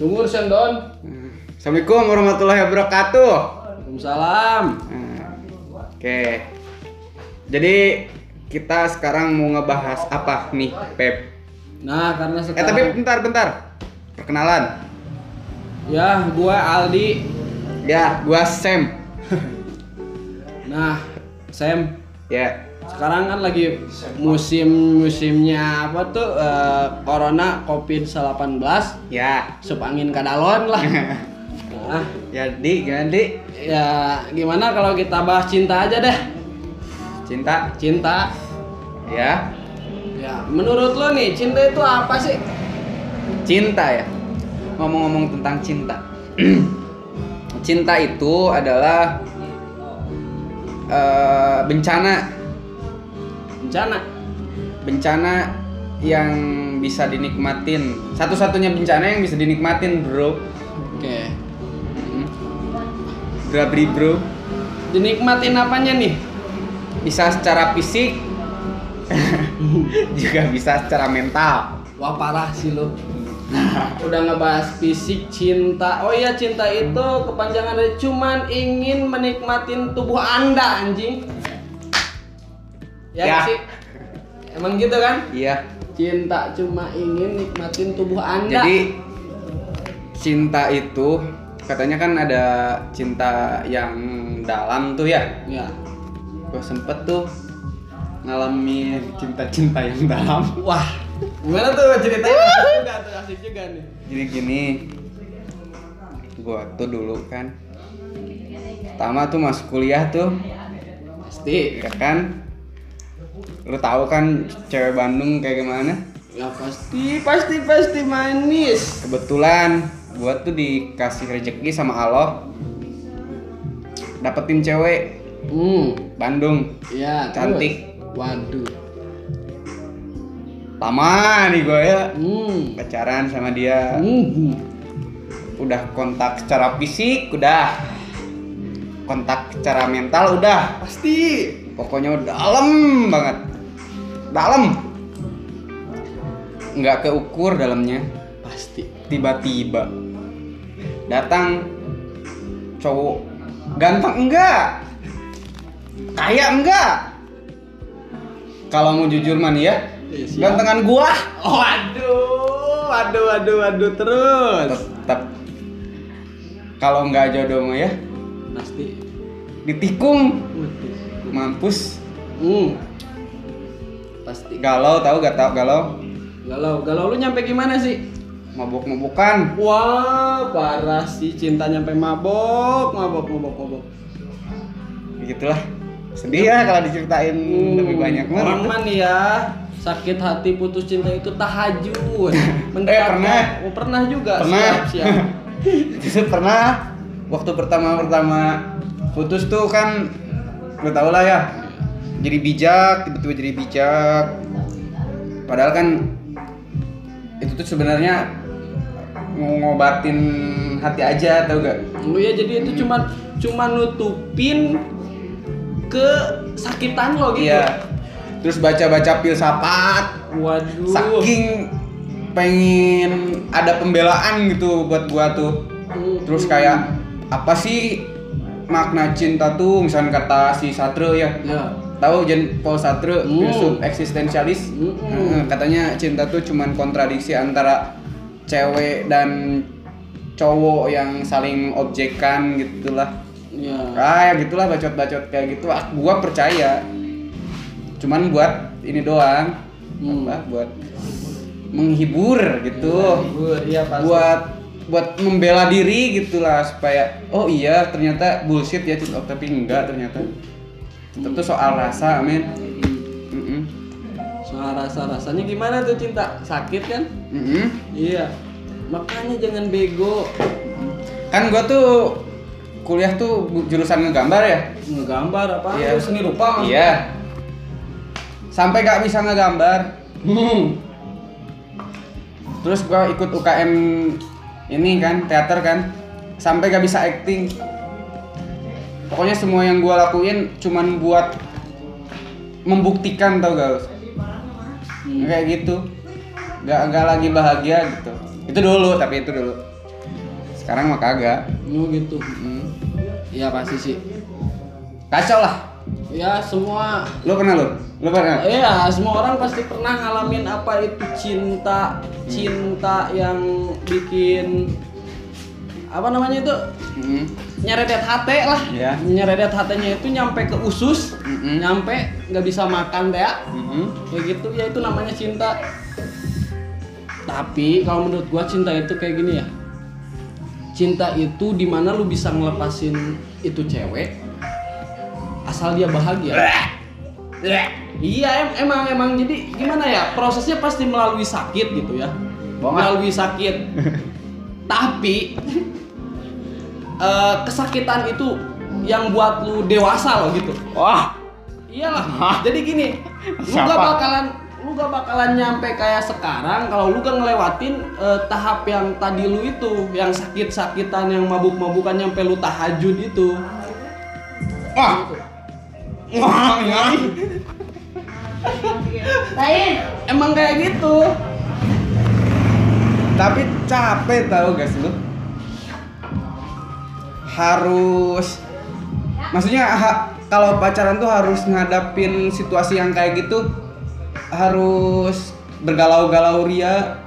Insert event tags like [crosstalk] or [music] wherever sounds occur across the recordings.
Tunggu Sen Don. Assalamualaikum warahmatullahi wabarakatuh. Waalaikumsalam. Oke. Jadi kita sekarang mau ngebahas apa nih, Pep? Nah, karena Eh sekarang tapi bentar, bentar. Perkenalan. ya gua Aldi. Ya, gua Sam. [laughs] Nah, Sam, Ya. Sekarang kan lagi musim-musimnya apa tuh eh, corona COVID-19 Ya. sup angin kadalon lah. [laughs] Nah, gimana, Di? ya gimana kalau kita bahas cinta aja deh. Cinta? Cinta. Ya. Ya, menurut lo nih cinta itu apa sih? Cinta ya. Ngomong-ngomong tentang cinta. [clears throat] cinta itu adalah eh, bencana Bencana. bencana yang bisa dinikmatin satu-satunya bencana yang bisa dinikmatin bro Oke. Mm. Grabri bro Dinikmatin apanya nih? bisa secara fisik [laughs] juga bisa secara mental Wah parah sih lo. [laughs] Udah ngebahas fisik cinta. Oh iya cinta itu kepanjangan dari cuman ingin menikmatin tubuh anda anjing. Ya, Ya. sih. Emang gitu kan? iya Cinta cuma ingin nikmatin tubuh anda. jadi cinta itu katanya kan ada cinta yang dalam tuh ya ya. gue sempet tuh ngalamin cinta-cinta yang dalam Wah, gimana tuh ceritanya? [laughs] Asik juga tuh, asik juga nih. Jadi gini, gua tuh dulu kan, pertama tuh masuk kuliah tuh, Pasti. ya kan, lu tahu kan cewek Bandung kayak gimana? Ya pasti, pasti, pasti manis. Kebetulan gua tuh dikasih rezeki sama Allah, dapetin cewek Hmm, Bandung, ya Cantik. terus. Waduh. lama nih gua ya Hmm. pacaran sama dia, Hmm. udah kontak secara fisik, udah kontak secara mental, udah Pasti. pokoknya dalam banget dalam. Nggak keukur dalamnya. Pasti. tiba-tiba. Datang cowok. Ganteng enggak? Kaya enggak? Kalau mau jujur man ya. Iya, gantengan gua. Waduh, waduh, waduh, waduh terus. tetap kalau nggak jodoh mah ya. Pasti. ditikung. Mampus. Hmm. Pasti. galau tahu gak tau galau Galau, galau lu nyampe gimana sih? mabuk-mabukan Wah, parah sih cinta nyampe mabok, mabok, mabok, mabok. gitulah sedih ya kalau diceritain lebih banyak mah Orang nih ya, sakit hati putus cinta itu tahajud. [laughs] Eh, pernah. Oh, pernah juga. Pernah. Siap, siap. [laughs] Justru pernah waktu pertama-pertama putus tuh kan lo tau lah ya jadi bijak tiba-tiba jadi bijak. Padahal kan itu tuh sebenarnya ngobatin hati aja tau gak? Lu ya jadi itu cuman cuman nutupin kesakitan lo gitu. iya. Terus baca-baca filsafat Waduh. saking pengen ada pembelaan gitu buat gua tuh. Terus kayak apa sih makna cinta tuh? Misalnya kata si Satrio ya. Ya. Tahu Jean Paul Sartre Hmm. filsuf eksistensialis Hmm. Heeh, katanya cinta tuh cuman kontradiksi antara cewek dan cowok yang saling objekan gitulah Ya. kayak gitulah bacot-bacot kayak gitu ah, gua percaya cuman buat ini doang Hmm. apa buat menghibur gitu Iya pasti. buat buat membela diri gitulah supaya oh iya ternyata bullshit ya cinta tapi enggak ternyata tetap tuh soal rasa men Mm-mm. Soal rasa-rasanya gimana tuh cinta? Sakit kan? Mm-mm. Iya. Makanya jangan bego. kan gua tuh kuliah tuh jurusan ngegambar ya Ngegambar apa? Iya. Seni rupa maksudnya? iya sampai gak bisa ngegambar Hmm. terus gua ikut UKM ini kan teater kan sampai gak bisa acting pokoknya semua yang gua lakuin cuman buat membuktikan tau gak Hmm. kayak gitu nggak nggak lagi bahagia gitu itu dulu tapi itu dulu sekarang mah kagak Oh gitu. Mm. Iya pasti sih. kacau lah Ya semua lu pernah lu lu pernah Iya, semua orang pasti pernah ngalamin apa itu cinta, cinta yang bikin apa namanya itu Mm. nyeredet hati lah. Iya. Nyeredet hatinya itu nyampe ke usus, Mm-mm. nyampe nggak bisa makan deh. Mm-mm. Kayak gitu ya itu namanya cinta. Tapi kalau menurut gua cinta itu kayak gini ya. Cinta itu di mana lu bisa ngelepasin itu cewek asal dia bahagia. Iya em- emang emang jadi gimana ya prosesnya pasti melalui sakit gitu ya. Bohong ah. melalui sakit. [laughs] Tapi eh, kesakitan itu yang buat lu dewasa loh gitu. wah Iyalah. Jadi gini, lu Siapa? gak bakalan lu gak bakalan nyampe kayak sekarang kalau lu gak ngelewatin eh, tahap yang tadi lu itu, yang sakit-sakitan, yang mabuk-mabukan nyampe lu tahajud itu. wah wah ya. Lain. Emang kayak gitu. tapi capek tau guys lu harus maksudnya ha- kalau pacaran tuh harus ngadapin situasi yang kayak gitu harus bergalau-galau ria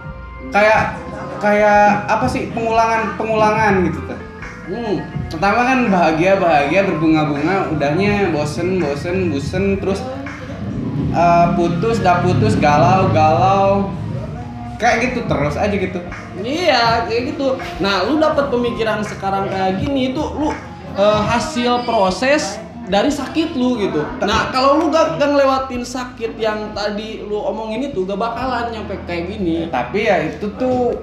kayak kayak apa sih pengulangan pengulangan gitu tuh Hmm. pertama kan bahagia bahagia berbunga-bunga udahnya bosen bosen bosen terus eh, putus dah putus galau galau kayak gitu terus aja gitu Iya, kayak gitu. Nah, lu dapat pemikiran sekarang kayak gini itu lu eh, hasil proses dari sakit lu gitu. Nah, kalau lu gak, gak ngelewatin sakit yang tadi lu omongin itu gak bakalan nyampe kayak gini. tapi ya itu tuh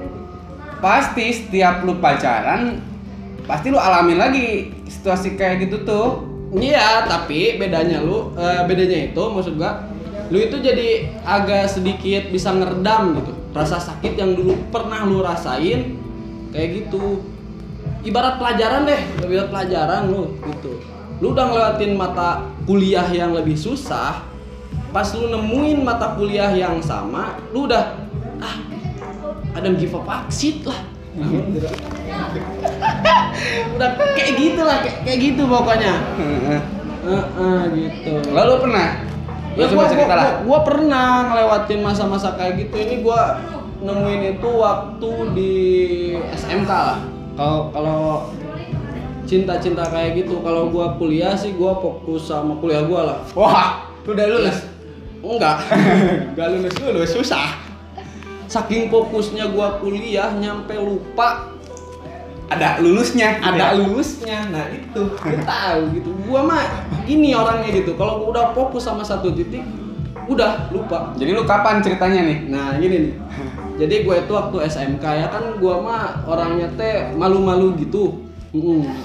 pasti setiap lu pacaran pasti lu alamin lagi situasi kayak gitu tuh Iya, tapi bedanya lu, eh, bedanya itu maksud gua, lu itu jadi agak sedikit bisa ngeredam gitu rasa sakit yang dulu pernah lu rasain kayak gitu. Ibarat pelajaran deh, ibarat pelajaran lu gitu. Lu udah ngelewatin mata kuliah yang lebih susah, pas lu nemuin mata kuliah yang sama, lu udah ah ada give up exit lah. [laughs] udah kayak gitu lah, kayak, kayak gitu pokoknya. Heeh, gitu. lalu pernah lu gua, cerita lah gua, gua pernah ngelewatin masa-masa kayak gitu. Ini gua nemuin itu waktu di SMK lah. Kalau kalau cinta-cinta kayak gitu, kalau gua kuliah sih gua fokus sama kuliah gua lah. wah lu udah lulus Enggak. [laughs] Enggak lulus lulus susah. Saking fokusnya gua kuliah nyampe lupa ada lulusnya ada lulusnya. Nah itu. Gue tahu gitu. Gua mah gini orangnya gitu. Kalau gua udah fokus sama satu titik udah lupa. Jadi lu kapan ceritanya nih? Nah gini nih. Jadi gue itu waktu SMK ya kan gua mah orangnya teh malu-malu gitu.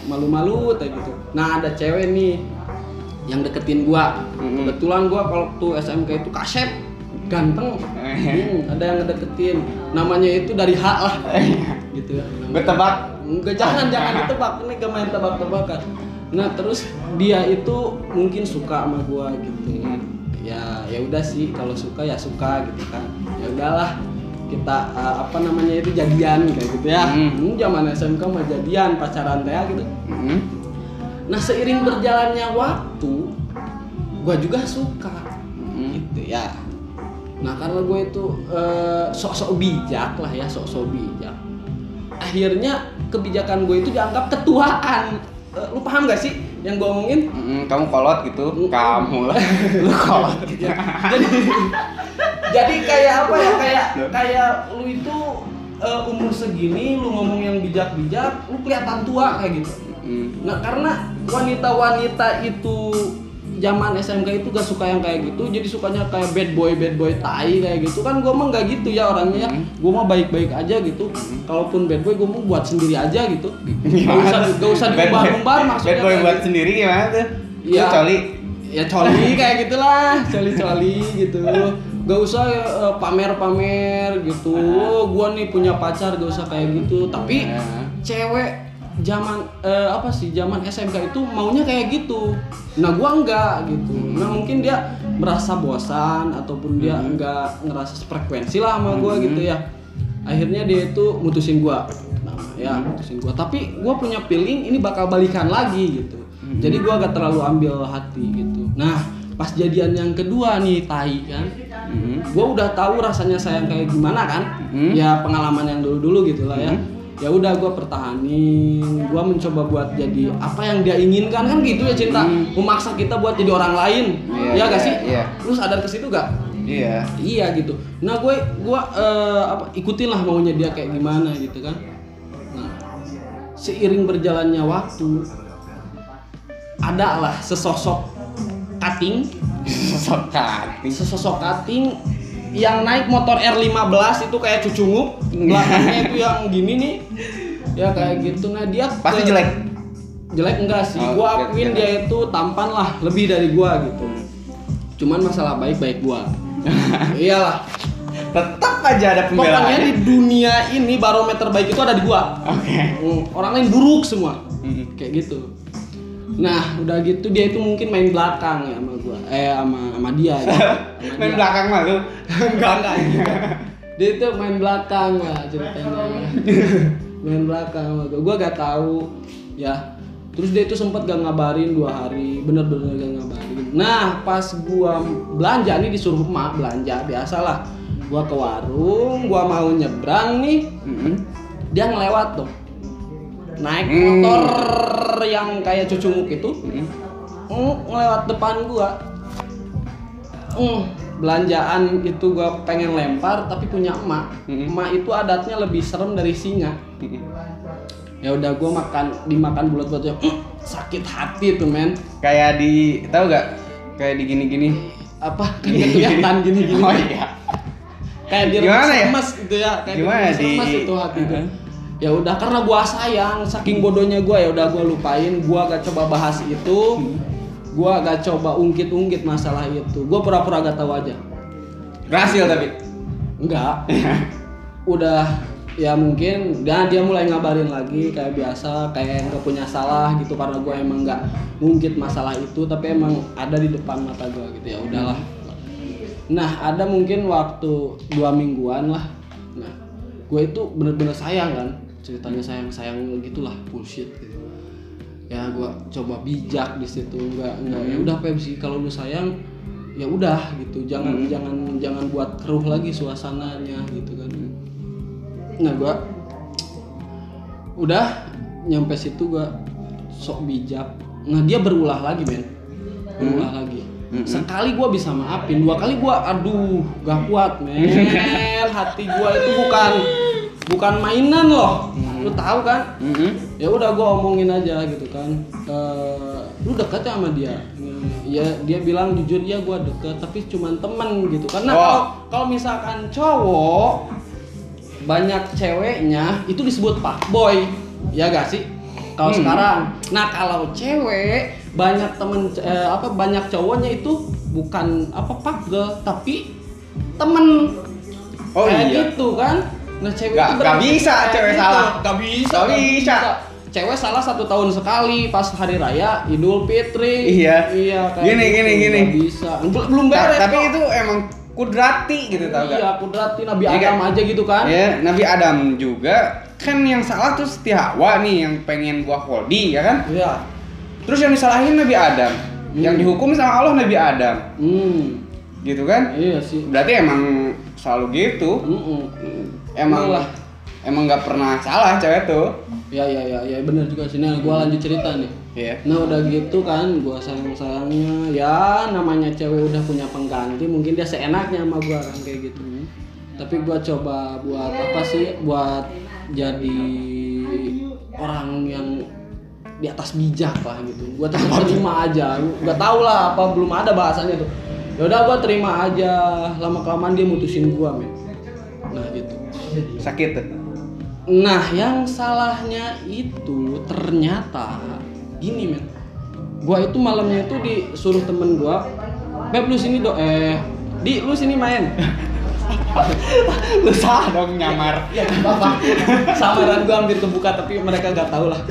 Malu-malu teh gitu. Nah ada cewek nih yang deketin gua. Kebetulan gua kalau waktu SMK itu kasep ganteng. Hmm, ada yang ngedeketin. Namanya itu dari H lah. Gitu ya. Gue tebak Enggak jangan jangan [laughs] ditebak ini gak main tebak-tebakan. Nah terus dia itu mungkin suka sama gua gitu. Ya ya udah sih kalau suka ya suka gitu kan. Ya udahlah kita uh, apa namanya itu jadian kayak gitu ya. Hmm. Hmm, zaman SMK mah jadian pacaran teh gitu. Mm. Nah seiring berjalannya waktu gua juga suka Mm. gitu ya. Nah karena gue itu eh, sok-sok bijak lah ya sok-sok bijak. Akhirnya kebijakan gue itu dianggap ketuaan. Eh, lu paham gak sih yang gue omongin? Mm, kamu kolot gitu Mm. kamu lah [laughs] lu kolot gitu jadi jadi kayak apa ya kayak kayak lu itu eh, umur segini lu ngomong yang bijak-bijak lu kelihatan tua kayak gitu. Mm. Nah karena wanita-wanita itu zaman SMK itu gak suka yang kayak gitu jadi sukanya kayak bad boy bad boy tai kayak gitu. Kan gue mah nggak gitu ya orangnya ya. Hmm. gue mah baik-baik aja gitu. Kalaupun bad boy gue mau buat sendiri aja gitu. Gak usah gak usah diumbar-umbar maksudnya bad boy buat gitu. sendiri gimana tuh. Lu coli? Ya coli kayak gitulah coli coli gitu. Gak usah eh, pamer-pamer gitu. Gua nih punya pacar gak usah kayak gitu. Tapi Ya. cewek zaman eh, apa sih zaman SMK itu maunya kayak gitu. Nah gua enggak gitu. Nah mungkin dia merasa bosan ataupun dia enggak ngerasa frekuensi lah sama gua Hmm. gitu ya. Akhirnya dia itu mutusin gua. Nah, ya mutusin gua. Tapi gua punya feeling ini bakal balikan lagi gitu. Jadi gua gak terlalu ambil hati gitu. Nah pas jadian yang kedua nih tai kan. Mhm. gue udah tahu rasanya sayang kayak gimana kan. Hmm. ya pengalaman yang dulu dulu gitu lah ya ya udah gue pertahanin gue mencoba buat jadi apa yang dia inginkan. Kan gitu ya cinta? Memaksa kita buat jadi orang lain. Iya, ya gak sih? iya. lu sadar ke situ gak Iya. iya gitu. Nah gue gue eh, apa ikutin lah maunya dia kayak gimana gitu kan. Nah seiring berjalannya waktu ada lah sesosok cutting. Sosok [laughs] hati. sesosok cutting yang naik motor R15 itu kayak cucungup belakangnya itu yang gini nih. Ya kayak gitu. Nah dia Pasti ke- jelek. jelek enggak sih. Oh, gua akuin jelek. dia itu tampan lah lebih dari gua gitu. Cuman masalah baik baik gua. [laughs] Iyalah. Tetap aja ada pokoknya pembelaan. di dunia ini barometer baik itu ada di gua. Oke. Hmm, orang lain buruk semua. Kayak gitu nah udah gitu dia itu mungkin main belakang ya sama gua. Eh sama sama dia gitu. [laughs] Sama Main dia. belakang mah lu. enggak enggak dia itu main belakang lah ceritanya. [laughs] Main belakang sama gua gua gak tahu. Ya. Terus dia itu sempat gak ngabarin dua hari. Bener-bener gak ngabarin. Nah pas gua belanja nih disuruh emak belanja biasalah. Gua ke warung gua mau nyebrang nih. Mhm. dia ngelewat tuh naik Hmm. motor yang kayak cucunguk itu Mhm. mm, ngelewat depan gua mm, belanjaan itu gua pengen lempar tapi punya emak Mm-mm. emak itu adatnya lebih serem dari singa Mhm. ya udah gua makan dimakan bulat bulatnya mm, sakit hati tuh men Kayak di tahu gak? Kayak di gini-gini. apa kayak kelihatan gini gini Oh iya. kayak di Gimana ya? gitu ya kayak Gimana di di- itu hati gua. Heeh. Ya udah karena gua sayang saking bodohnya gua ya udah gua lupain gua gak coba bahas itu. Gua gak coba ungkit-ungkit masalah itu. Gua pura-pura gak tahu aja. Berhasil tapi. enggak. [laughs] Udah ya mungkin dan dia mulai ngabarin lagi kayak biasa kayak nggak punya salah gitu karena gue emang nggak ngungkit masalah itu tapi emang ada di depan mata gue gitu ya udahlah. Nah ada mungkin waktu dua mingguan lah. Nah gue itu bener-bener sayang kan ceritanya sayang sayang gitulah bullshit gitu. Ya gue coba bijak di situ nggak nggak ya udah Pepsi kalau lu sayang ya udah gitu. Jangan jangan jangan buat keruh lagi suasananya gitu kan. Nah gua udah nyampe situ gua sok bijak. Nah dia berulah lagi men berulah lagi. Sekali gua bisa maafin dua kali gua aduh gak kuat men. [laughs] Hati gua itu bukan bukan mainan loh. Lu tahu kan? Mhm. ya udah gue omongin aja gitu kan. Eh, lu deket ya sama dia? Ya dia bilang jujur ya gue deket tapi cuman temen gitu karena Oh. kalau kalau misalkan cowok banyak ceweknya itu disebut pak boy. Ya gak sih? Kalau Hmm. sekarang. Nah kalau cewek banyak temen eh, apa banyak cowoknya itu bukan apa pak girl tapi temen. Oh kayak iya. gitu kan nah cewek Gak- itu gak bisa cewek gitu. salah. gak bisa Gak bisa. cewek salah satu tahun sekali pas hari raya idul fitri Iya. iya kayak Gini, gitu. gini, gini. Gak bisa belum belum beres tapi kok. itu emang kudrati gitu tau gak? iya kudrati nabi Iya, adam kan? aja gitu kan Ya, Nabi Adam juga kan yang salah tuh Siti Hawa nih yang pengen buah koldi ya kan? iya Terus yang disalahin Nabi Adam, yang dihukum sama Allah Nabi Adam, hmm gitu kan? iya sih Berarti emang selalu gitu. Mm-mm. Emang Emang lah. emang nggak pernah salah cewek tuh. ya ya ya ya bener juga sih nah gua lanjut cerita nih Iya. Nah udah gitu kan, gua sayang sayangnya ya namanya cewek udah punya pengganti, mungkin dia seenaknya sama gua kan kayak gitu. Tapi gua coba buat apa sih? Buat jadi orang yang di atas bijak lah gitu. Gua tetap terima aja. Gak tau lah apa belum ada bahasanya tuh. Ya udah gua terima aja. Lama kelamaan dia mutusin gua men. Nah gitu. Sakit tuh. Nah, yang salahnya itu ternyata gini men. Gua itu malamnya itu disuruh temen gua, Beb lu sini do eh di lu sini main. Lu salah dong nyamar. ya nggak apa-apa. Samaran gua hampir kebuka tapi mereka nggak tahu lah.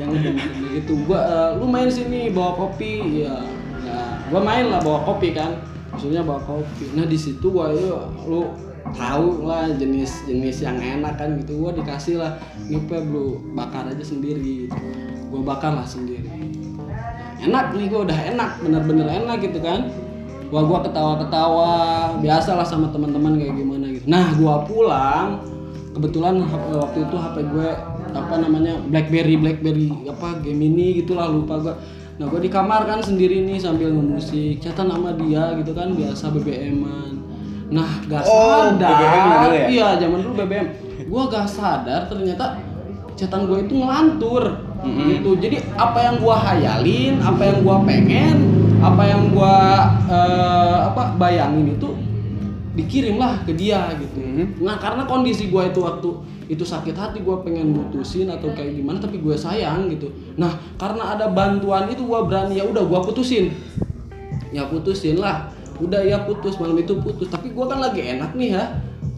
Yang gitu gua eh, lu main sini bawa kopi ya. Nah, gua main lah bawa kopi kan. Maksudnya bawa kopi. Nah, di situ gua ya lu tahu lah jenis-jenis yang enak kan gitu. Gua dikasih lah ini lu bakar aja sendiri gitu. gua bakar lah sendiri. Enak nih gua udah enak bener-bener enak gitu kan. Gua gua ketawa-ketawa. Biasa lah sama teman-teman kayak gimana gitu. Nah gua pulang. Kebetulan waktu itu HP gue apa namanya BlackBerry BlackBerry apa Gemini gitulah lupa gua. Nah gue di kamar kan sendiri nih sambil ngemusik catatan sama dia gitu kan biasa BBM-an nah gak Oh, sadar. BBM dulu ya? iya zaman dulu BBM. Gue gak sadar ternyata catatan gue itu ngelantur. Gitu. Jadi apa yang gue hayalin apa yang gue pengen apa yang gue eh, apa bayangin itu dikirim lah ke dia gitu. Mhm. nah karena kondisi gue itu waktu itu sakit hati gue pengen mutusin atau kayak gimana tapi gue sayang gitu. Nah karena ada bantuan itu gue berani ya udah gue putusin. Ya putusin lah udah ya putus. Malam itu putus. Tapi gue kan lagi enak nih ya.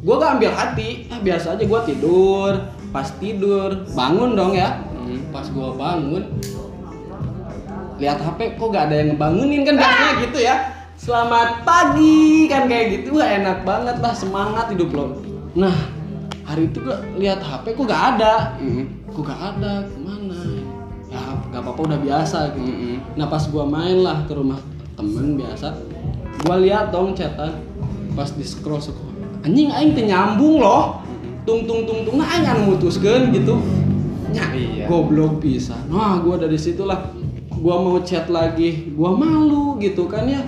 Gue gak ambil hati. Ah, biasa aja gue tidur. Pas tidur bangun dong ya. Pas gue bangun lihat HP kok gak ada yang ngebangunin? Kan biasanya gitu ya. Selamat pagi. Kan kayak gitu. Wah enak banget lah. Semangat hidup lo. Nah hari itu gue lihat HP kok gak ada? Mhm. kok gak ada? Ke mana? Ya gak apa-apa. Udah biasa gitu. Mhm. nah pas gua main lah ke rumah temen biasa gua lihat dong chatan pas di scroll scroll anjing aing teh nyambung loh. Tung tung tung tung nah aing anu mutuskeun gitu. Nya Iya. goblok bisa. Nah gua dari situlah gua mau chat lagi gua malu gitu kan ya.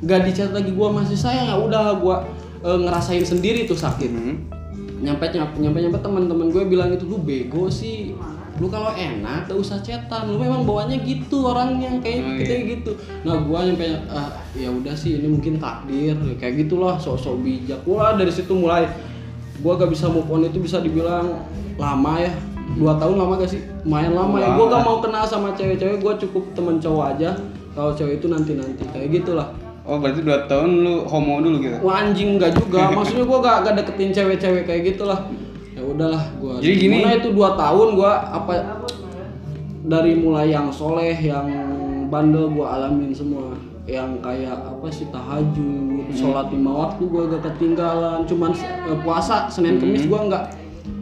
Gak di chat lagi gua masih sayang ya udah gua eh, ngerasain sendiri tuh sakit. Mhm. nyampe nyampe nyampe nyampe teman-teman gue bilang itu lu bego sih lu kalau enak gak usah cetan lu memang bawanya gitu orangnya kayak Oh, kita iya. gitu. Nah gue nyampe ah, ya udah sih ini mungkin takdir. Kayak gitulah sok-sok bijak. Wah dari situ mulai gue gak bisa move on itu bisa dibilang lama ya. Dua tahun lama gak sih? Lumayan lama ya. Gue gak mau kenal sama cewek-cewek gue cukup temen cowok aja. Kalau cewek itu nanti nanti kayak gitulah. Oh berarti dua tahun lu homo dulu gitu? Wah anjing enggak juga, [laughs] maksudnya gua gak, gak deketin cewek-cewek kayak gitulah. Ya udahlah gua. Jadi gini- itu dua tahun gua apa dari mulai yang soleh, yang bandel gua alamin semua. Yang kayak apa sih tahajud, sholat lima waktu gua gak ketinggalan. Cuman eh, puasa Senin Kemis gua nggak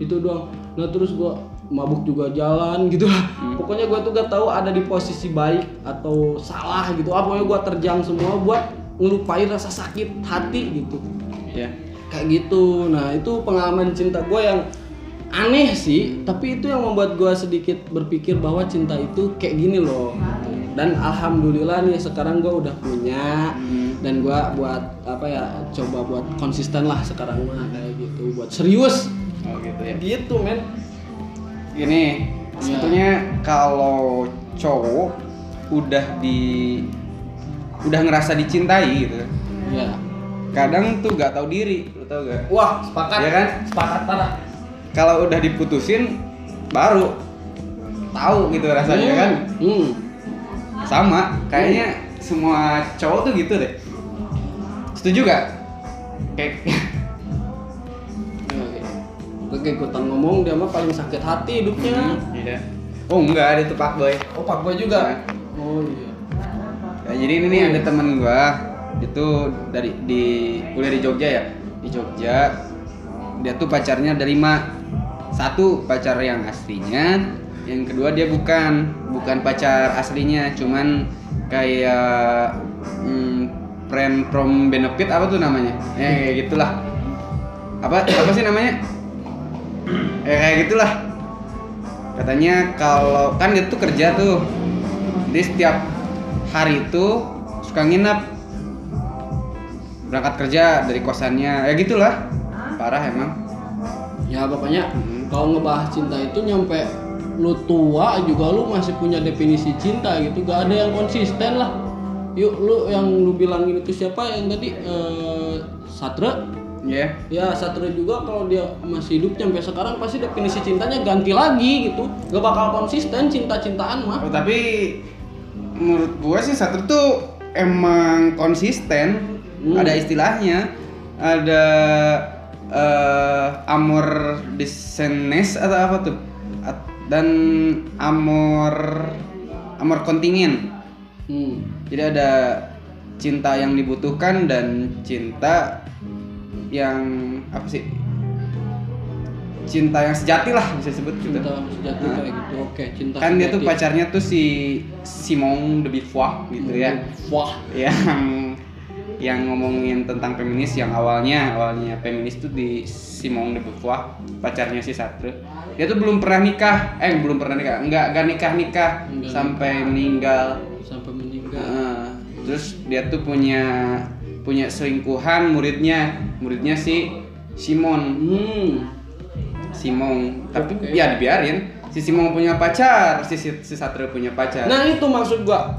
itu doang. Nah terus gua mabuk juga jalan gitu lah. [laughs] Pokoknya gua tuh gak tahu ada di posisi baik atau salah gitu. Ah, pokoknya gua terjang semua buat ngelupain rasa sakit hati gitu Iya. kayak gitu nah itu pengalaman cinta gue yang aneh sih tapi itu yang membuat gue sedikit berpikir bahwa cinta itu kayak gini loh dan alhamdulillah nih sekarang gue udah punya dan gue buat apa ya coba buat konsisten lah sekarang mah kayak gitu buat serius Oh gitu ya. gitu men Gini, sebetulnya kalau cowok udah di udah ngerasa dicintai gitu. ya Kadang tuh gak tahu diri, lu tau gak? wah sepakat Iya kan? sepakat parah Kalau udah diputusin baru tahu gitu rasanya kan. hmm. Sama, kayaknya semua cowok tuh gitu deh. Setuju gak? Kayak Gue ikutan ngomong dia mah paling sakit hati hidupnya. Iya. Oh enggak, ada tuh Pak Boy. Oh pak gue juga. Oh iya. Ya, jadi ini nih ada temen gua itu dari di kuliah di Jogja ya di Jogja dia tuh pacarnya ada lima satu pacar yang aslinya. Yang kedua dia bukan. Bukan pacar aslinya cuman kayak hmm, friend from benefit apa tuh namanya? Ya kayak gitulah. Apa apa sih namanya? Ya kayak gitulah. Katanya kalau kan dia tuh kerja tuh. Jadi setiap hari itu suka nginep. Berangkat kerja dari kosannya. Ya gitulah. Parah emang. Ya pokoknya Mhm. Kalau ngebahas cinta itu nyampe lu tua juga lu masih punya definisi cinta gitu. Gak ada yang konsisten lah. Yuk lu yang lu bilangin itu siapa yang tadi eh, Satre? ya Ya Satre juga kalau dia masih hidup sampai sekarang pasti definisi cintanya ganti lagi gitu. Gak bakal konsisten cinta-cintaan mah. Oh, tapi menurut gua sih satu tuh emang konsisten Hmm. ada istilahnya ada eh, amor desenes atau apa tuh? Dan amor amor kontingen Hmm. jadi ada cinta yang dibutuhkan dan cinta yang apa sih? Cinta yang sejati lah bisa sebut gitu. Cinta sejati Nah. kayak gitu. Oke cinta kan dia tuh sejati. pacarnya tuh si Simon de Beauvoir gitu ya. Wah yang yang ngomongin tentang feminis yang awalnya awalnya feminis tuh di Simon de Beauvoir pacarnya si Sartre. Dia tuh belum pernah nikah. Eh belum pernah nikah. Enggak enggak nikah nikah. Enggak. sampai meninggal. Sampai meninggal. Heeh. terus dia tuh punya punya selingkuhan muridnya. Muridnya si Simon hmm. Simon tapi Oke. ya dibiarin. Si Simon punya pacar si si, si Satria punya pacar. Nah itu maksud gua.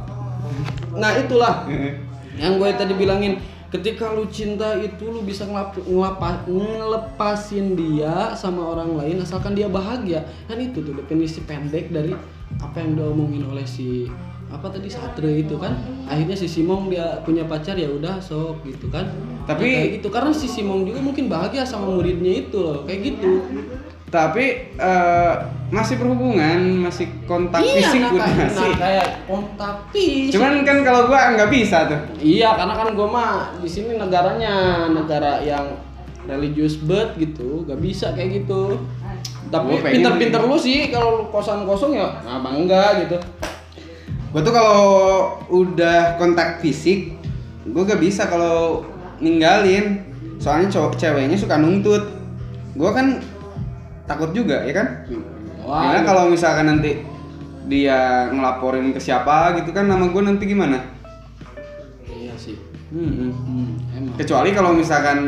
Nah itulah [laughs] yang gue tadi bilangin ketika lu cinta itu lu bisa ngelap, ngelapa- ngelepasin dia sama orang lain asalkan dia bahagia. Kan itu tuh definisi pendek dari apa yang diomongin oleh si apa tadi Satria itu kan. Akhirnya si Simong dia punya pacar ya udah sok gitu kan. Tapi- Ya kayak gitu. Karena si Simong juga mungkin bahagia sama muridnya itu loh kayak gitu tapi eh, masih berhubungan masih kontak fisik nah, udah kayak, masih. nah, kayak kontak fisik. Cuman kan kalau gua nggak bisa tuh. Iya, karena kan gue mah di sini negaranya negara yang religius banget gitu, gak bisa kayak gitu. Tapi Gua pinter-pinter lu sih kalau kosan kosong ya, nah bangga gitu. gua tuh kalau udah kontak fisik gua gak bisa kalau ninggalin. Soalnya cowok ceweknya suka nuntut. Gua kan takut juga ya kan Wah, Karena kalau misalkan nanti dia ngelaporin ke siapa gitu kan nama gue nanti gimana? iya sih. Hmm, Hmm, emang. Kecuali kalau misalkan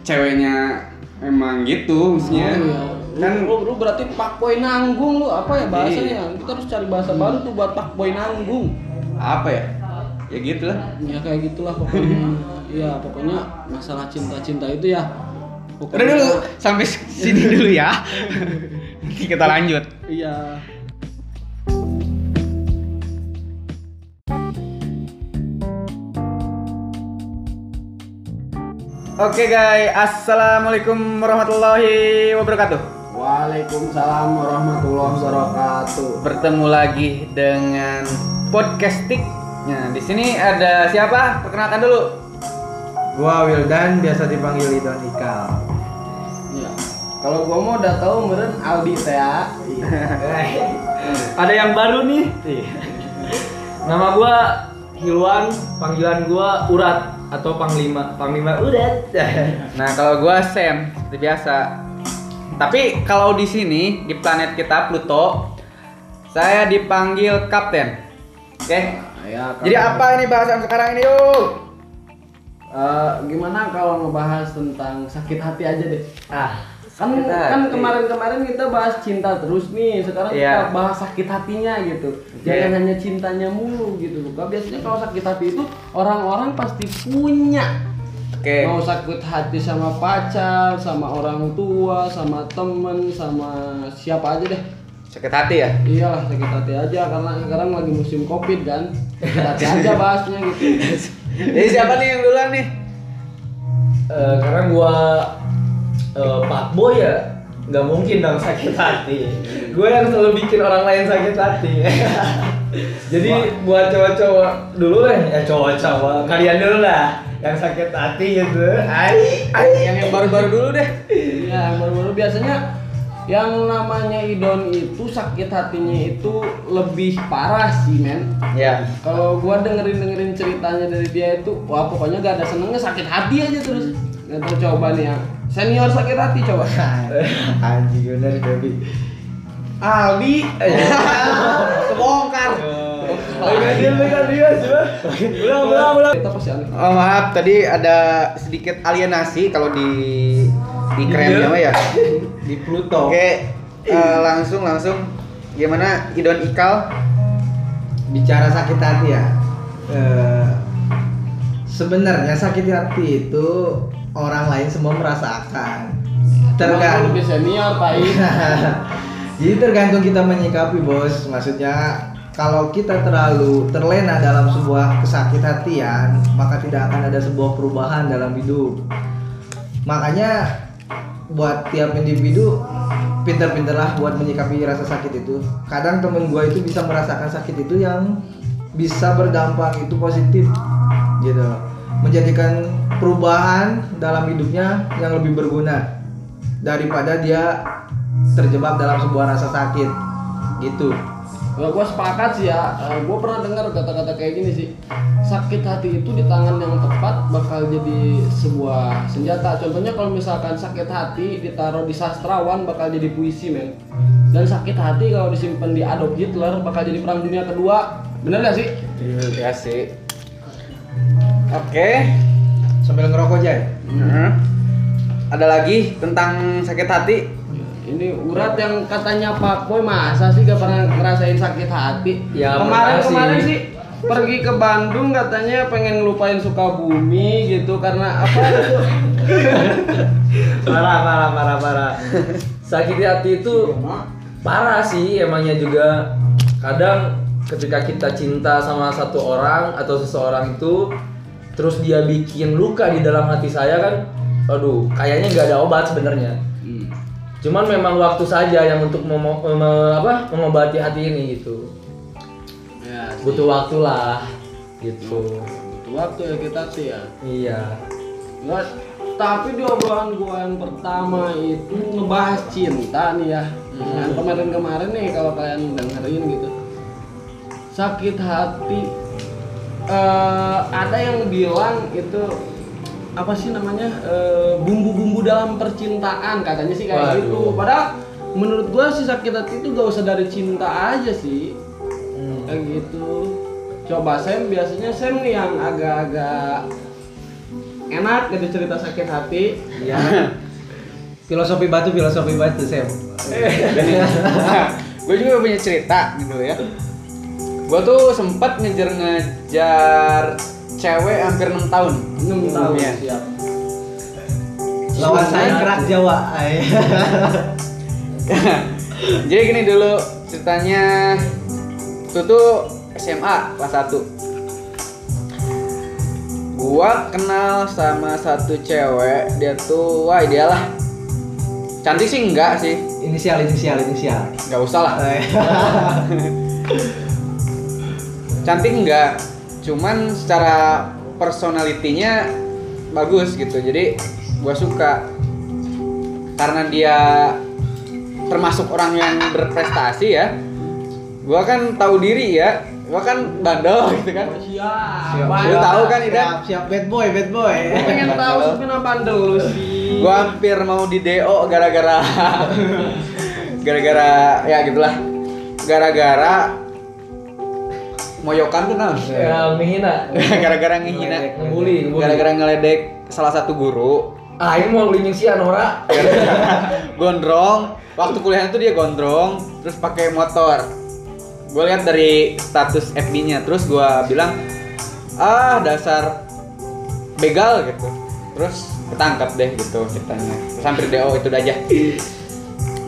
ceweknya emang gitu maksudnya. Oh, iya. Kan lu, lu, lu berarti pak boy nanggung lu apa ya bahasanya? Kita harus cari bahasa baru tuh buat pak boy nanggung. apa ya? Ya gitu lah. Ya kayak gitulah pokoknya. [laughs] Iya, pokoknya masalah cinta-cinta itu ya. Udah dulu sampai sini dulu ya. Nanti kita lanjut. Iya. Oke guys, assalamualaikum warahmatullahi wabarakatuh. Waalaikumsalam warahmatullahi wabarakatuh. Bertemu lagi dengan podcastik. Nah, di sini ada siapa? Perkenalkan dulu. Gua Wildan biasa dipanggil Idon Ikal. Ya. Kalau gua mau udah tahu meren Aldi ya. [laughs] Ada yang baru nih. Nama gua Hilwan, panggilan gua Urat atau Panglima. Panglima Urat. [laughs] Nah, kalau gua Sam seperti biasa. Tapi kalau di sini di planet kita Pluto, saya dipanggil Kapten. Oke. Ya, Jadi apa ini bahasan sekarang ini yuk? Eh, gimana kalau ngebahas tentang sakit hati aja deh? Ah, Kan kan kemarin-kemarin kita bahas cinta terus nih. Sekarang Iya. kita bahas sakit hatinya gitu. Jangan Iya. hanya cintanya mulu gitu loh. Kan Biasanya kalau sakit hati itu orang-orang pasti punya. Oke. Mau sakit hati sama pacar, sama orang tua, sama temen, sama siapa aja deh. Sakit hati ya? Iyalah sakit hati aja karena sekarang lagi musim covid kan. Sakit hati aja [laughs] bahasnya gitu. Jadi siapa nih yang duluan nih? eh, karena gua eh, Pak Boy ya nggak mungkin dong sakit hati. Gue yang selalu bikin orang lain sakit hati. [laughs] Jadi buat cowok-cowok dulu lah, ya cowok-cowok kalian dulu lah yang sakit hati gitu. Ai, ai. Yang yang baru-baru dulu deh. Ya, yang baru-baru biasanya yang namanya idon itu sakit hatinya itu lebih parah sih men. Ya. Kalau gua dengerin dengerin ceritanya dari dia itu, wah pokoknya gak ada senengnya sakit hati aja terus. Gak tau coba nih ya. Senior sakit hati coba. [laughs] Anjing bener baby. Aldi. Kebongkar. Kita pasti. Oh maaf, tadi ada sedikit alienasi kalau di di kerennya mah ya. Di Pluto. Oke, eh, langsung langsung gimana Idon Ikal? bicara sakit hati ya eh, sebenarnya sakit hati itu orang lain semua merasakan tergantung lebih senior, Pak. [laughs] jadi tergantung kita menyikapi bos maksudnya kalau kita terlalu terlena dalam sebuah kesakit hatian maka tidak akan ada sebuah perubahan dalam hidup makanya buat tiap individu pinter-pinterlah buat menyikapi rasa sakit itu. Kadang temen gue itu bisa merasakan sakit itu yang bisa berdampak itu positif gitu. Menjadikan perubahan dalam hidupnya yang lebih berguna daripada dia terjebak dalam sebuah rasa sakit gitu Nah, gue sepakat sih ya. gue pernah dengar kata-kata kayak gini sih. Sakit hati itu di tangan yang tepat bakal jadi sebuah senjata. Contohnya kalau misalkan sakit hati ditaruh di sastrawan bakal jadi puisi men. Dan sakit hati kalau disimpan di Adolf Hitler bakal jadi perang dunia kedua. Bener gak sih? Iya sih. Oke. sambil ngerokok aja Nah, Ada lagi tentang sakit hati? Ini urat yang katanya Pak Boy masa sih gak pernah ngerasain sakit hati? Ya, kemarin makasih. kemarin sih pergi ke Bandung katanya pengen ngelupain Sukabumi gitu karena apa [laughs] parah parah parah parah sakit hati itu parah sih emangnya juga kadang ketika kita cinta sama satu orang atau seseorang itu terus dia bikin luka di dalam hati saya kan aduh kayaknya nggak ada obat sebenarnya Hmm. Cuman memang waktu saja yang untuk mem- apa, mengobati hati ini gitu Ya, sih. butuh waktu lah gitu butuh waktu ya kita sih ya. iya tapi di obrolan gua yang pertama itu ngebahas cinta nih ya. Yang kemarin-kemarin nih kalau kalian dengerin gitu. Sakit hati eh ada yang bilang itu apa sih namanya Eh, bumbu-bumbu dalam percintaan katanya sih kayak Waduh. gitu. Padahal menurut gua sih sakit hati itu gak usah dari cinta aja sih. Hmm. Kayak gitu. Coba Sam biasanya Sam nih yang agak-agak enak gitu cerita sakit hati. ya [laughs] filosofi batu filosofi batu Sam [laughs] gue juga punya cerita gitu ya. Gue tuh sempat ngejar-ngejar cewek hampir 6 tahun. 6 tahun Iya. siap. lawan saya kerak Jawa. [laughs] Jadi gini dulu ceritanya itu tuh SMA kelas 1 Gua kenal sama satu cewek, dia tuh wah lah. Cantik sih enggak sih, inisial inisial inisial nggak usah lah. [laughs] Cantik enggak, cuman secara personalitinya bagus gitu. Jadi gua suka karena dia termasuk orang yang berprestasi ya. Gua kan tahu diri ya. Gua kan bandel [laughs] gitu kan. Siap. Lu tahu kan, Ida? siap, siap bad boy bad boy Gua pengen tahu sebenarnya bandel lu sih. Gua hampir mau di DO gara-gara [laughs] gara-gara ya gitulah. Gara-gara moyokan tuh nah. ya menghina. [laughs] Gara-gara ngebully ngebully. Gara-gara ngeledek salah satu guru. ah ini mau ngelindung si Anora. [laughs] Gondrong. Waktu kuliah itu dia gondrong terus pakai motor. Gue lihat dari status FB-nya terus gue bilang ah dasar begal gitu. Terus ketangkap deh gitu ceritanya. Terus hampir DO itu aja.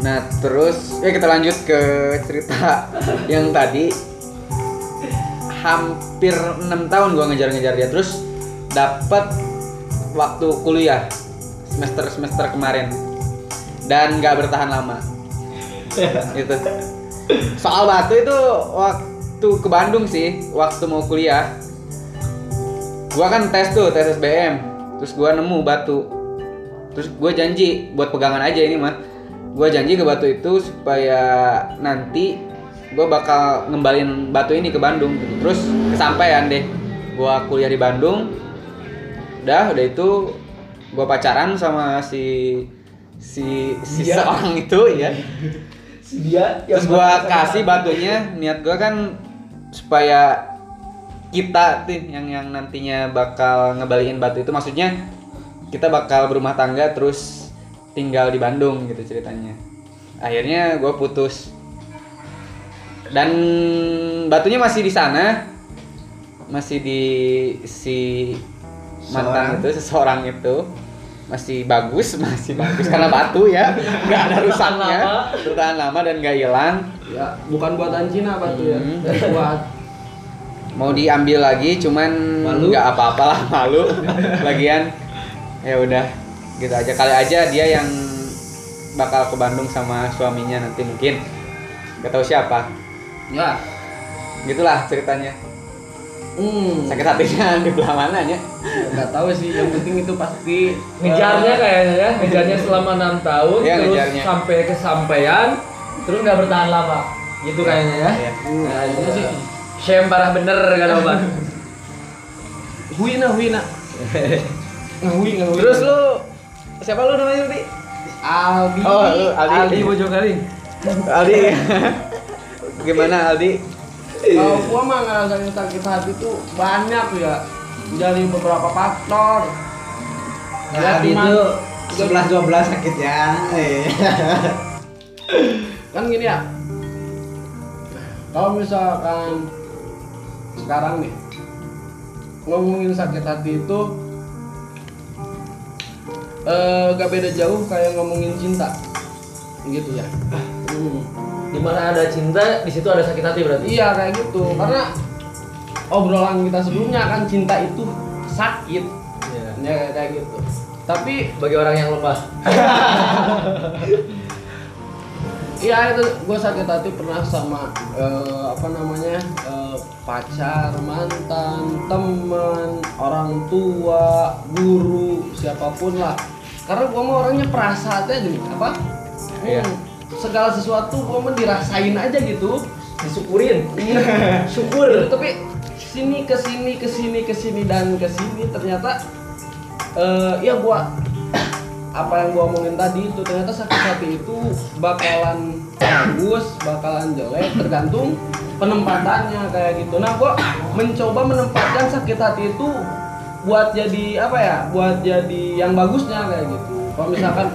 Nah terus ya kita lanjut ke cerita yang tadi hampir enam tahun gue ngejar-ngejar dia. Terus dapat waktu kuliah semester semester kemarin. Dan nggak bertahan lama. [laughs] Itu soal batu itu waktu ke Bandung sih waktu mau kuliah. Gua kan tes tuh tes SBM terus gua nemu batu. Terus gua janji buat pegangan aja ini mah gua janji ke batu itu supaya nanti gua bakal ngembalin batu ini ke Bandung gitu. terus kesampaian deh gua kuliah di Bandung. Udah udah itu gua pacaran sama si si si Dia. seorang itu ya dia yang terus bakal kasih batunya niat gua kan supaya kita tuh yang yang nantinya bakal ngebalikin batu itu. Maksudnya kita bakal berumah tangga terus tinggal di Bandung gitu ceritanya. Akhirnya gua putus dan batunya masih di sana. Masih di si mantan itu seseorang itu. Masih bagus [laughs] masih bagus karena batu ya. Nggak ada rusaknya. Bertahan lama. Dan nggak hilang. Ya, bukan buatan Cina batu ya. Hmm. Buat mau diambil lagi cuman nggak apa-apalah [laughs] malu. Lagian ya udah. Gitu aja. Kali aja dia yang bakal ke Bandung sama suaminya nanti mungkin. Nggak tahu siapa ya gitulah ceritanya Hmm. sakit hatinya [laughs] di belah mana ya Nggak tahu sih, yang penting itu pasti [laughs] ngejarnya kayaknya ya ngejarnya selama enam tahun Iya, terus ngejarnya. sampai kesampaian terus nggak bertahan lama gitu kayaknya ya Iya. nah, itu sih shame parah bener kan obat [laughs] Huina, huina. Ngahui. terus lu siapa lu namanya tadi Aldi. Oh, lu Aldi. Aldi Aldi gimana Aldi Kalau gua mah ngerasain sakit hati tuh banyak ya. Dari beberapa faktor. Nah, Ya, Aldi itu 11 12 sakitnya. Eh. [laughs] kan gini ya kalau misalkan sekarang nih ngomongin sakit hati itu eh gak beda jauh kayak ngomongin cinta gitu ya Hmm. Di mana ada cinta di situ ada sakit hati berarti iya kayak gitu karena obrolan kita sebelumnya kan cinta itu sakit Iya. ya kayak gitu tapi bagi orang yang lemah [laughs] Iya itu gue sakit hati pernah sama eh, apa namanya eh, pacar, mantan, teman, orang tua, guru, siapa pun lah. Karena gue mau orangnya perasa aja nih apa? Iya. Segala sesuatu gue mau dirasain aja gitu. disyukurin Iya. [laughs] syukur Gitu, tapi sini ke sini ke sini ke sini dan ke sini ternyata eh ya gua [coughs] apa yang gua omongin tadi itu ternyata sakit hati itu bakalan bagus, bakalan jelek tergantung penempatannya kayak gitu. Nah, gua mencoba menempatkan sakit hati itu buat jadi apa ya? Buat jadi yang bagusnya kayak gitu. Kalau misalkan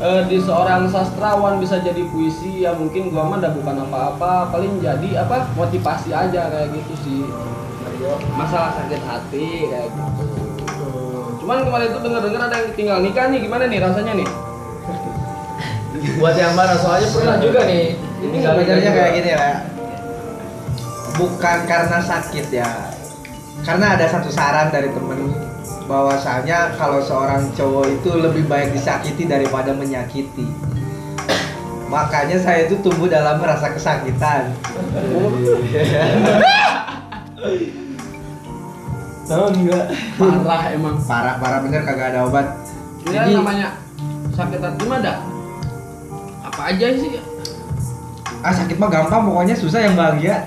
eh, di seorang sastrawan bisa jadi puisi ya mungkin gua mah udah bukan apa-apa, paling jadi apa? motivasi aja kayak gitu sih. Masalah sakit hati kayak gitu. Cuman kemarin itu denger-denger ada yang tinggal nikah nih, gimana nih rasanya nih? [laughs] buat yang mana soalnya pernah juga nih Ini sebenarnya kayak gini ya. Bukan karena sakit ya. Karena ada satu saran dari temen bahwasanya kalau seorang cowok itu lebih baik disakiti daripada menyakiti. Makanya saya itu tumbuh dalam rasa kesakitan. tahu enggak Parah emang. Parah parah bener kagak ada obat. Ini Jadi- namanya sakit hati mah ada. Apa aja sih? Ah sakit mah gampang pokoknya susah yang bahagia.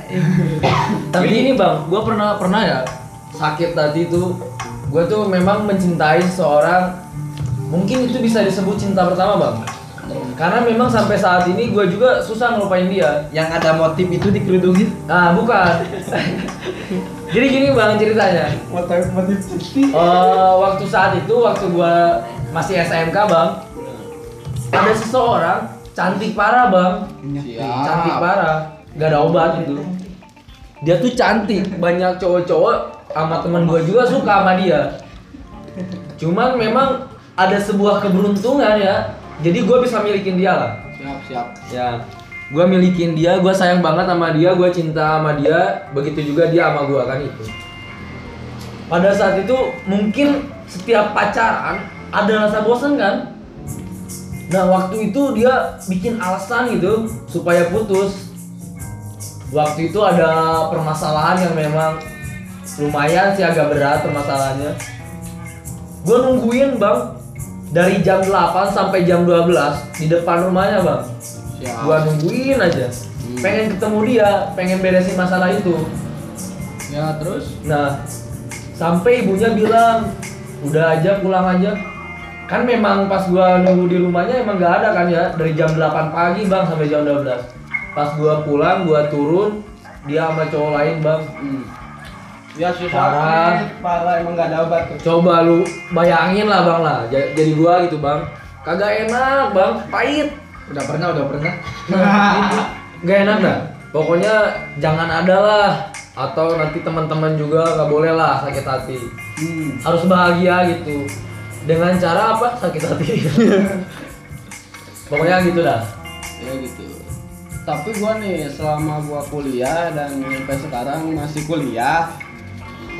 tapi ini bang gue pernah pernah ya sakit tadi itu gue tuh memang mencintai seorang mungkin itu bisa disebut cinta pertama bang. Karena memang sampai saat ini gue juga susah ngelupain dia. Yang ada motif itu dikerudungin. nah bukan. [laughs] Jadi gini bang ceritanya. Motif motif Eh, waktu saat itu waktu gua masih SMK bang ada seseorang cantik parah bang. Siap. cantik parah. Nggak ada obat. Itu dia tuh cantik. Banyak cowok-cowok sama temen gua juga suka sama dia. Cuman memang ada sebuah keberuntungan ya. Jadi gua bisa milikin dia lah. Siap, siap. ya gua milikin dia gua sayang banget sama dia gua cinta sama dia. Begitu juga dia sama gua kan itu. Pada saat itu mungkin setiap pacaran ada rasa bosan kan? Nah waktu itu dia bikin alasan gitu supaya putus. Waktu itu ada permasalahan yang memang lumayan sih agak berat permasalahannya. Gue nungguin bang. Dari jam 8 sampai jam 12 di depan rumahnya bang. Siap. gua nungguin aja. Pengen ketemu dia pengen beresin masalah itu. Ya, terus? nah sampai ibunya bilang udah aja pulang aja. Kan memang pas gua nunggu di rumahnya emang nggak ada kan ya dari jam 8 pagi bang sampai jam 12 pas gua pulang gua turun dia sama cowok lain bang. Hmm. Ya susah. Parah. Parah emang gak ada obat tuh. coba lu bayangin lah bang lah Ja- jadi gua gitu bang kagak enak bang pahit Udah pernah, udah pernah. [laughs] Gak enak dah. Pokoknya jangan ada lah. Atau nanti teman-teman juga nggak boleh lah sakit hati. Hmm. Harus bahagia gitu. Dengan cara apa? Sakit hati. [laughs] Pokoknya gitu dah. Ya gitu. Tapi gua nih selama gua kuliah dan sampai sekarang masih kuliah,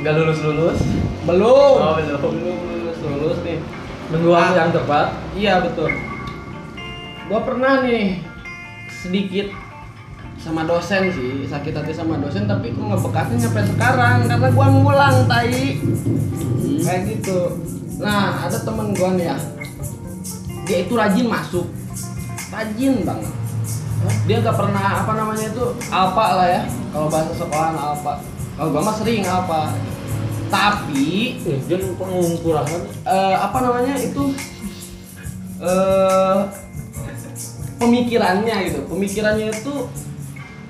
Nggak lulus lulus. belum. Oh, belum. belum lulus lulus nih. Nunggu waktu yang tepat. Iya betul. Gua pernah nih sedikit sama dosen sih sakit hati sama dosen tapi kok ngebekasnya sampai sekarang karena gua ngulang tai kayak gitu nah ada temen gua nih ya dia itu rajin masuk rajin banget dia gak pernah apa namanya itu alpa lah ya kalau bahasa sekolahan alpa kalau gua mah sering alpa tapi Eh, dia pengungkurahan. eh, apa namanya itu eh pemikirannya gitu pemikirannya itu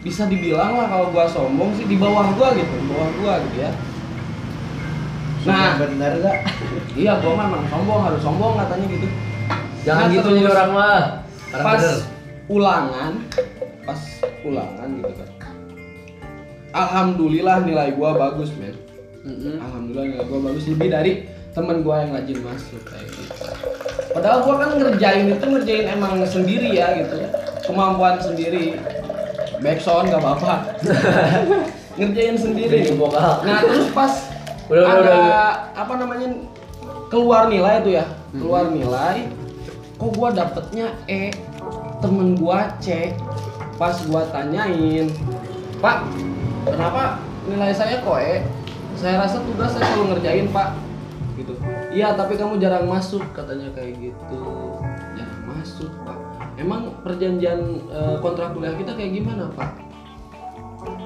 bisa dibilang lah kalau gua sombong sih di bawah gua gitu di bawah gua gitu ya nah benar gak? [laughs] iya gua mah emang sombong harus sombong katanya gitu Jangan Nah, gitu jadi orang mah. Pas bener. ulangan pas ulangan gitu kan alhamdulillah nilai gua bagus men. Alhamdulillah nilai gua bagus. Lebih dari temen gua yang rajin masuk kayak gitu. Padahal gua kan ngerjain itu ngerjain emang sendiri ya gitu. Kemampuan sendiri. Backsound gak apa-apa. [laughs] Ngerjain sendiri. Nah terus pas Udah, ada udah, udah. apa namanya keluar nilai tuh ya. Keluar nilai kok gua dapetnya E temen gua C. Pas gua tanyain pak kenapa nilai saya kok E saya rasa tugas saya selalu ngerjain pak. Gitu. Iya tapi kamu jarang masuk katanya kayak gitu. Jarang masuk pak. Emang perjanjian eh, kontrak kuliah kita kayak gimana pak?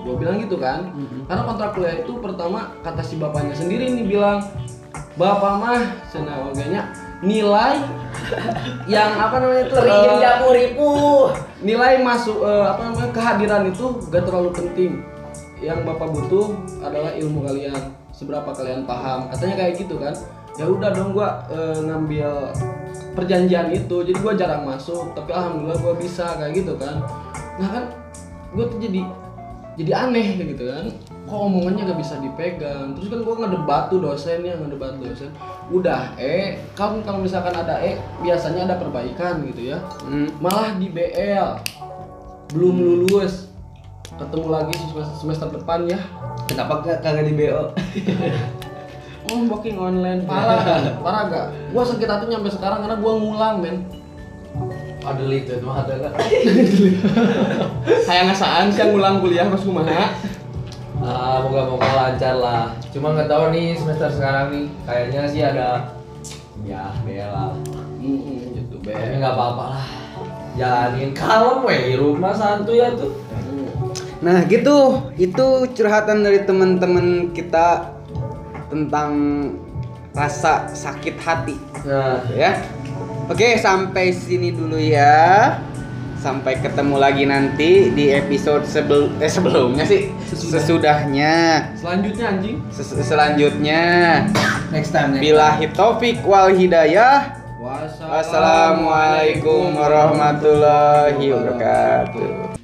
Gue bilang gitu kan? Karena kontrak kuliah itu pertama kata si bapaknya sendiri nih bilang bapak mah cina nilai [laughs] yang apa namanya itu ribu. nilai masuk eh, apa namanya kehadiran itu gak terlalu penting yang bapak butuh adalah ilmu kalian seberapa kalian paham. Katanya kayak gitu kan? Ya udah dong gua eh, ngambil perjanjian itu. Jadi gua jarang masuk tapi alhamdulillah gua bisa kayak gitu kan. Nah kan gua tuh jadi jadi aneh gitu kan. Kok omongannya gak bisa dipegang? Terus kan gua ngedebat tuh dosennya ngedebat dosen. Udah eh kalau kalau misalkan ada eh biasanya ada perbaikan gitu ya. Hmm. malah di BL belum lulus ketemu lagi semester, semester depan ya Kenapa gak kagak di BO? [laughs] oh booking online parah gak? [laughs] parah gak gua sakit hati nyampe sekarang karena gua ngulang men Ada itu mah ada kan. kayak [laughs] ngasaan sih ngulang kuliah pas kumaha Ah, moga-moga lancar lah. Cuma nggak tahu nih semester sekarang nih, kayaknya sih ada ya bela. Mm-mm, gitu Tapi be nggak apa-apa lah. Jalanin kalem weh di rumah santuy ya tuh. Nah gitu, itu curhatan dari teman-teman kita tentang rasa sakit hati, Nah, ya. Oke, sampai sini dulu ya. Sampai ketemu lagi nanti di episode sebel eh sebelumnya sih, Sesudah. sesudahnya, selanjutnya anjing Ses- selanjutnya. Next time. Next time. Bilahi taufik wal hidayah. Wassalamualaikum warahmatullahi wabarakatuh.